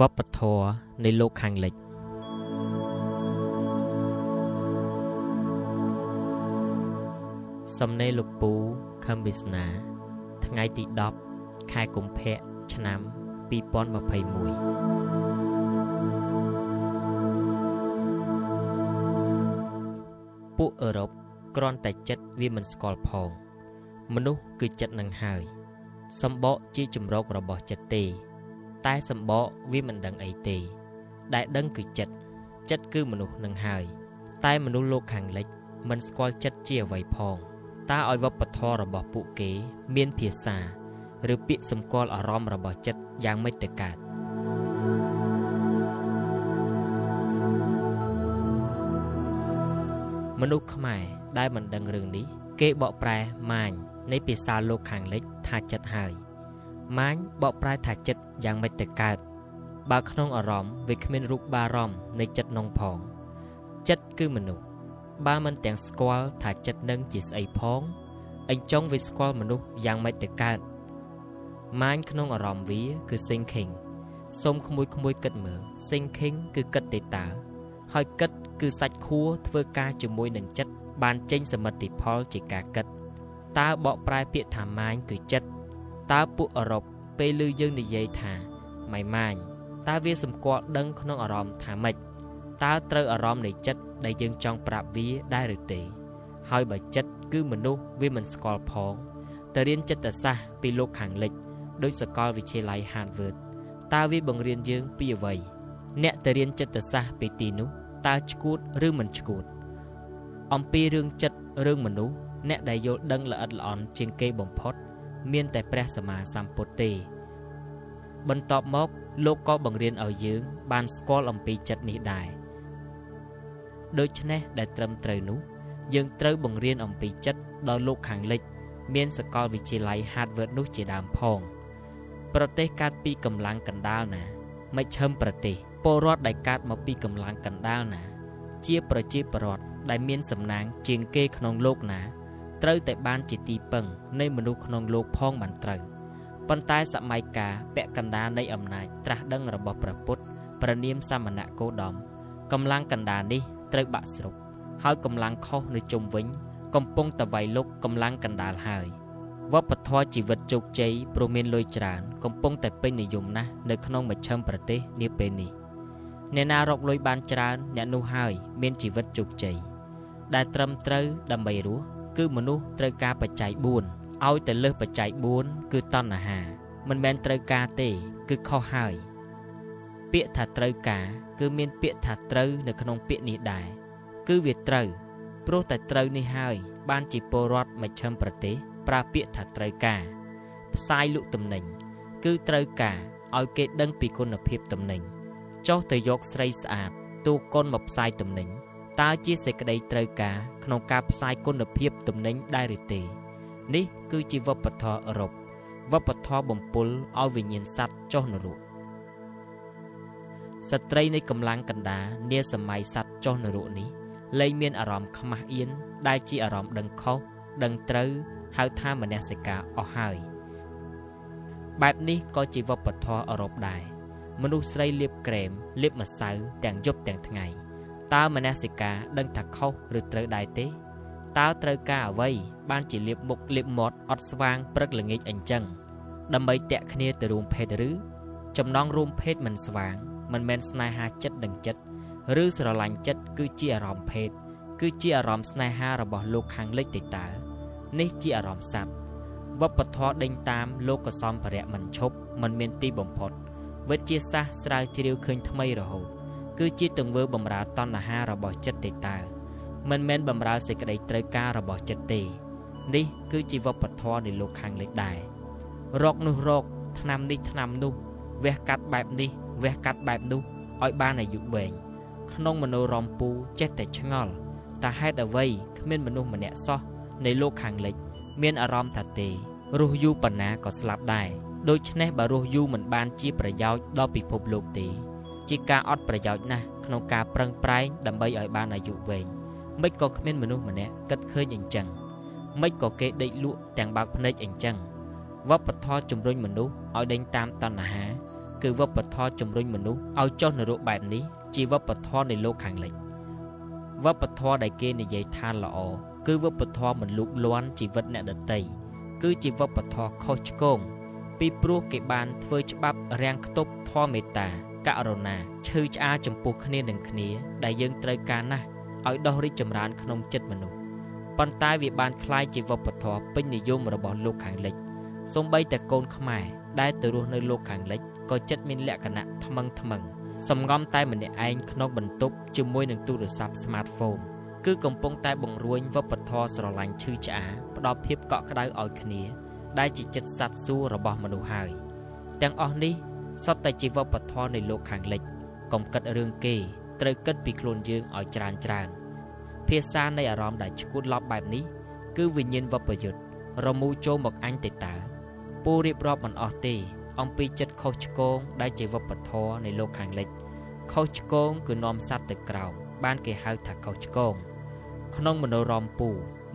វប្បធម៌នៃលោកខាងលិចសំណេរលោកពូខំវិស្នាថ្ងៃទី10ខែកុម្ភៈឆ្នាំ2021ពួកអឺរ៉ុបគ្រាន់តែចិត្តវាមិនស្គាល់ផង មនុស្សគឺចិត្តនឹងហើយសម្បកជាជំរករបស់ចិត្តទេ តែសម្បកវាមិនដឹងអីទេ ដែលដឹងគឺចិត្តចិត្តគឺមនុស្សនឹងហើយ តែមនុស្សលោកខាងលិចមិនស្គាល់ចិត្តជាអ្វីផងតើឲ្យវប្បធម៌របស់ពួកគេ មានភាសា ឬពាក្យសម្គាល់អារម្មណ៍របស់ចិត្តយ៉ាងម៉េចទៅកើតមនុស្សខ្មែរដែលមិនដឹងរឿងនេះ គេបកប្រែម៉ាញនៃភាសាលោកខាងលិចថាចិត្តហើយ ម៉ាញបកប្រែថាចិត្តយ៉ាងម៉េចទៅកើតបើក្នុងអារម្មណ៍វាគ្មានរូបបារម្ភនៃចិត្តនងផង ចិត្តគឺមនុស្សបើមិនទាំងស្គាល់ថាចិត្តនឹងជាស្អីផងអញ្ចឹងវាស្គាល់មនុស្សយ៉ាងម៉េចទៅកើតម៉ាញក្នុងអារម្មណ៍វាគឺ thinking សូមក្មួយក្មួយគិតមើល thinking គឺគិតទេតើហើយគិតគឺសាច់ខួរធ្វើការជាមួយនឹងចិត្តបានចេញសមិទ្ធផលជាការគិតតើបកប្រែពាក្យថាម៉ាញគឺចិត្ត តើពួកអឺរ៉ុបពេលឮយើងនិយាយថាម៉ៃម៉ាញតើវាសម្គាល់ដឹងក្នុងអារម្មណ៍ថាម៉េចតើត្រូវអារម្មណ៍នៃចិត្តដែលយើងចង់ប្រាប់វាដែរឬទេ ហើយបើចិត្តគឺមនុស្សវាមិនស្គាល់ផងទៅរៀនចិត្តសាស្ត្រពីលោកខាងលិចដូចសាកលវិទ្យាល័យ Harvard តើវាបង្រៀនយើងពីអ្វី អ្នកទៅរៀនចិត្តសាស្ត្រពីទីនោះតើឈួតឬមិនឈួត អំពីរឿងចិត្តរឿងមនុស្សអ្នកដែលយល់ដឹងល្អិតល្អន់ជាងគេបំផុត មានតែព្រះសម្មាសម្ពុទ្ធទេ បន្ទាប់មកលោកក៏បង្រៀនឲ្យយើង បានស្គាល់អំពីចិត្តនេះដែរដូច្នេះដែលត្រឹមត្រូវនោះ យើងត្រូវបង្រៀនអំពីចិត្តដល់លោកខាងលិច មានសកលវិទ្យាល័យ Harvard នោះជាដើមផង ប្រទេសកើតពីកម្លាំងកណ្ដាលណាមិនឈឹមប្រទេសពលរដ្ឋដែលកើតមកពីកម្លាំងកណ្ដាលណា ជាប្រជាពលរដ្ឋដែលមានសំណាងជាងគេក្នុងលោកណា ត្រូវតែបានជាទីពឹងនៃមនុស្សក្នុងលោកផងបានត្រូវប៉ុន្តែសម័យកាលពាក់កណ្ដាលនៃអំណាចត្រាស់ដឹងរបស់ព្រះពុទ្ធព្រះនាមសមណៈគោដមកម្លាំងកណ្ដាលនេះត្រូវបាក់ស្រុកហើយកម្លាំងខុសនៅជុំវិញ កំពុងតវៃលុកកម្លាំងកណ្ដាលហើយវប្បធម៌ជីវិតជោគជ័យព្រោះមានលុយច្រើន កំពុងតែពេញនិយមណាស់នៅក្នុងមជ្ឈិមប្រទេសនាពេលនេះអ្នកណារកលុយបានច្រើន អ្នកនោះហើយមានជីវិតជោគជ័យដែលត្រឹមត្រូវដើម្បីរស់ គឺមនុស្សត្រូវការបច្ច័យ4ឲ្យទៅលើសបច្ច័យ4គឺតណ្ហា មិនមែនត្រូវការទេ គឺខុសហើយ ពាក្យថាត្រូវការ គឺមានពាក្យថាត្រូវនៅក្នុងពាក្យនេះដែរគឺវាត្រូវព្រោះតែត្រូវនេះហើយ បានជាពលរដ្ឋមជ្ឈិមប្រទេសប្រើពាក្យថាត្រូវការផ្សាយលក់ទំនិញគឺត្រូវការឲ្យគេដឹងពីគុណភាពទំនិញចុះទៅយកស្រីស្អាតទូកុនមកផ្សាយទំនិញ តើជាសេចក្តីត្រូវការក្នុងការផ្សាយគុណភាពទំនិញដែរឬទេនេះគឺជាវប្បធម៌អឺរ៉ុបវប្បធម៌បំពុលឲ្យវិញ្ញាណសត្វចុះនរកស្ត្រីនៃកម្លាំងកណ្ដានាសម័យសត្វចុះនរកនេះលែងមានអារម្មណ៍ខ្មាស់អៀនដែលជាអារម្មណ៍ដឹងខុសដឹងត្រូវហៅថាមនសិការអស់ហើយបែបនេះក៏ជាវប្បធម៌អឺរ៉ុបដែរមនុស្សស្រីលាបក្រែមលាបម្សៅទាំងយប់ទាំងថ្ងៃ តើមនសិការដឹងថាខុសឬត្រូវដែរទេតើត្រូវការអ្វីបានជាលៀបមុខលៀបមាត់អត់ស្វាងព្រឹកល្ងាចអញ្ចឹងដើម្បីតាក់គ្នាទៅរួមភេទឬចំណងរួមភេទមិនស្វាង មិនមែនស្នេហាចិត្តនឹងចិត្តឬស្រឡាញ់ចិត្តគឺជាអារម្មណ៍ភេទគឺជាអារម្មណ៍ស្នេហារបស់លោកខាងលិចទេតើនេះជាអារម្មណ៍សត្វវប្បធម៌ដេញតាមលោកសម្ភារៈមិនឈប់មិនមានទីបំផុតវិទ្យាសាស្ត្រស្រាវជ្រាវឃើញថ្មីរហូត គឺជាទង្វើបំរើតណ្ហារបស់ចិត្តទេតើមិនមែនបំរើសេចក្តីត្រូវការរបស់ចិត្តទេ នេះគឺជាវប្បធម៌នៃលោកខាងលិចដែររកនោះរកឆ្នាំនេះឆ្នាំនោះវះកាត់បែបនេះវះកាត់បែបនោះឲ្យបានអាយុវែងក្នុងមโนរមពូចេះតែឆ្ងល់តើហេតុអ្វីគ្មានមនុស្សម្នាក់សោះនៃលោកខាងលិច មានអារម្មណ៍ថាទេរស់យូរប៉ុណ្ណាក៏ស្លាប់ដែរដូច្នេះបើរស់យូរមិនបានជាប្រយោជន៍ដល់ពិភពលោកទេ ជាការអត់ប្រយោជន៍ណាស់ក្នុងការប្រឹងប្រែងដើម្បីឲ្យបានអាយុវែងមិនក៏គ្មានមនុស្សម្នាក់គិតឃើញអញ្ចឹងមិនក៏គេដេកលក់ទាំងបើកភ្នែកអញ្ចឹងវប្បធម៌ជំរុញមនុស្សឲ្យដេញតាមតណ្ហាគឺវប្បធម៌ជំរុញមនុស្សឲ្យចុះនរកបែបនេះជាវប្បធម៌នៃលោកខាងលិចវប្បធម៌ដែលគេនិយាយថាល្អគឺវប្បធម៌មិនលូកលាន់ជីវិតអ្នកដទៃគឺជាវប្បធម៌ខុសឆ្គង ពីព្រោះគេបានធ្វើច្បាប់រាំងខ្ទប់ធម៌មេត្តាករុណាឈឺឆ្អាលចំពោះគ្នានឹងគ្នា ដែលយើងត្រូវការណាស់ឲ្យដោះរីកចម្រើនក្នុងចិត្តមនុស្សប៉ុន្តែវាបានคล้ายជាវប្បធម៌ពេញនិយមរបស់លោកខាងលិចសូម្បីតែកូនខ្មែរដែលទៅរស់នៅលោកខាងលិចក៏ចិត្តមានលក្ខណៈថ្មឹងថ្មឹងសំងំតែម្នាក់ឯងក្នុងបន្ទប់ជាមួយនឹងទូរស័ព្ទ smartphone គឺកំពុងតែបង្រួញវប្បធម៌ស្រឡាញ់ឈឺឆ្អាលផ្ដល់ភាពកក់ក្ដៅឲ្យគ្នា ដែលជាចិត្តសត្វសួររបស់មនុស្សហើយ ទាំងអស់នេះសុទ្ធតែជាវប្បធម៌នៃលោកខាងលិចកុំគិតរឿងគេត្រូវគិតពីខ្លួនយើងឲ្យច្រើនច្រើនភាសានៃអារម្មណ៍ដែលឈួតឡប់បែបនេះគឺវិញ្ញាណវប្បយុទ្ធរមូរចូលមកអញទៅតើពូរៀបរាប់មិនអស់ទេ អំពីចិត្តខុសឆ្គងដែលជាវប្បធម៌នៃលោកខាងលិចខុសឆ្គងគឺនាំសត្វទៅក្រោមបានគេហៅថាខុសឆ្គង ក្នុងមនោរមពូ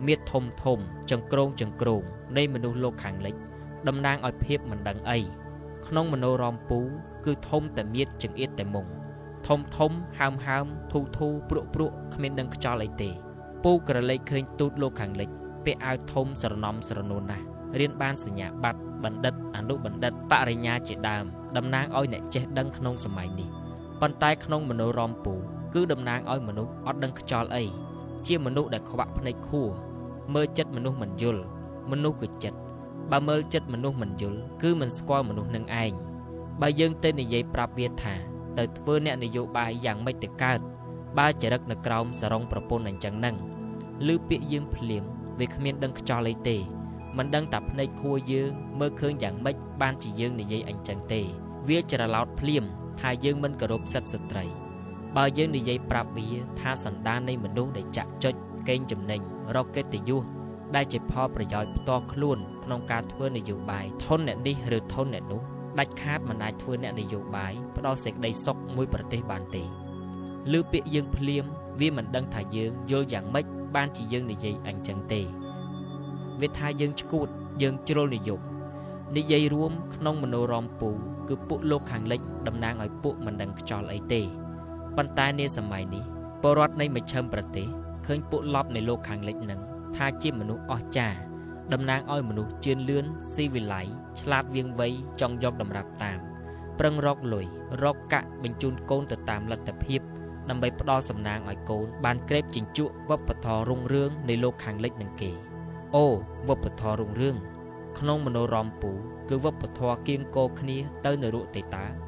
មៀតធំធំចង្ក្រងចង្ក្រងនៃមនុស្សលោកខាងលិចតំណាងឲ្យភាពមិនដឹងអីក្នុងមនោរមពូគឺធំតែមៀតចង្អៀតតែមុងធំធំហើមហើមធូធូព្រុកព្រុកគ្មានដឹងខ្យល់អីទេ ពូក្រឡេកឃើញទូតលោកខាងលិចពាក់អាវធំស្រណំស្រនួនណាស់រៀនបានសញ្ញាបត្របណ្ឌិតអនុបណ្ឌិតបរិញ្ញាជាដើមតំណាងឲ្យអ្នកចេះដឹងក្នុងសម័យនេះប៉ុន្តែក្នុងមនោរមពូគឺតំណាងឲ្យមនុស្សអត់ដឹងខ្យល់អី ជាមនុស្សដែលខ្វាក់ភ្នែកខួរមើលចិត្តមនុស្សមិនយល់មនុស្សគឺចិត្តបើមើលចិត្តមនុស្សមិនយល់គឺមិនស្គាល់មនុស្សនឹងឯងបើយើងទៅនិយាយប្រាប់វាថាទៅធ្វើអ្នកនយោបាយយ៉ាងម៉េចទៅកើតបើចរិតនៅក្រោមសរងប្រពន្ធអញ្ចឹងនឹងឬពាក្យយើងភ្លាមវាគ្មានដឹងខ្យល់អីទេមិនដឹងតែភ្នែកខួរយើងមើលឃើញយ៉ាងម៉េចបានជាយើងនិយាយអញ្ចឹងទេ វាច្រឡោតភ្លាមថាយើងមិនគោរពសិទ្ធិស្ត្រី បើយើងនិយាយប្រាប់វាថាសន្តាននៃមនុស្សដែលចាក់ចុចកេងចំណេញរកកិត្តិយសដែលជាផលប្រយោជន៍ផ្ទាល់ខ្លួនក្នុងការធ្វើនយោបាយធនអ្នកនេះឬធនអ្នកនោះដាច់ខាតមិនអាចធ្វើអ្នកនយោបាយផ្ដល់សេចក្តីសុខមួយប្រទេសបានទេឬពាក្យយើងភ្លាមវាមិនដឹងថាយើងយល់យ៉ាងម៉េចបានជាយើងនិយាយអញ្ចឹងទេវាថាយើងឈួតយើងជ្រុលនិយមនិយាយរួមក្នុងមនោរមពូគឺពួកលោកខាងលិចតំណាងឲ្យពួកមិនដឹងខ្យល់អីទេ ប៉ុន្តែនាសម័យនេះពលរដ្ឋនៃមជ្ឈិមប្រទេសឃើញពួកលប់នៃលោកខាងលិចនឹងថាជាមនុស្សអស្ចារ្យតំណាងឲ្យមនុស្សជឿនលឿនស៊ីវិល័យឆ្លាតវៀងវៃចង់យកតម្រាប់តាមប្រឹងរកលុយរកកាក់បញ្ជូនកូនទៅតាមលទ្ធភាពដើម្បីផ្ដល់សំណាងឲ្យកូនបានក្រេបជញ្ជក់វប្បធម៌រុងរឿងនៃលោកខាងលិចនឹងគេអូវប្បធម៌រុងរឿងក្នុងមនោរមពូគឺវប្បធម៌គៀងគោគ្នាទៅនរកទេតា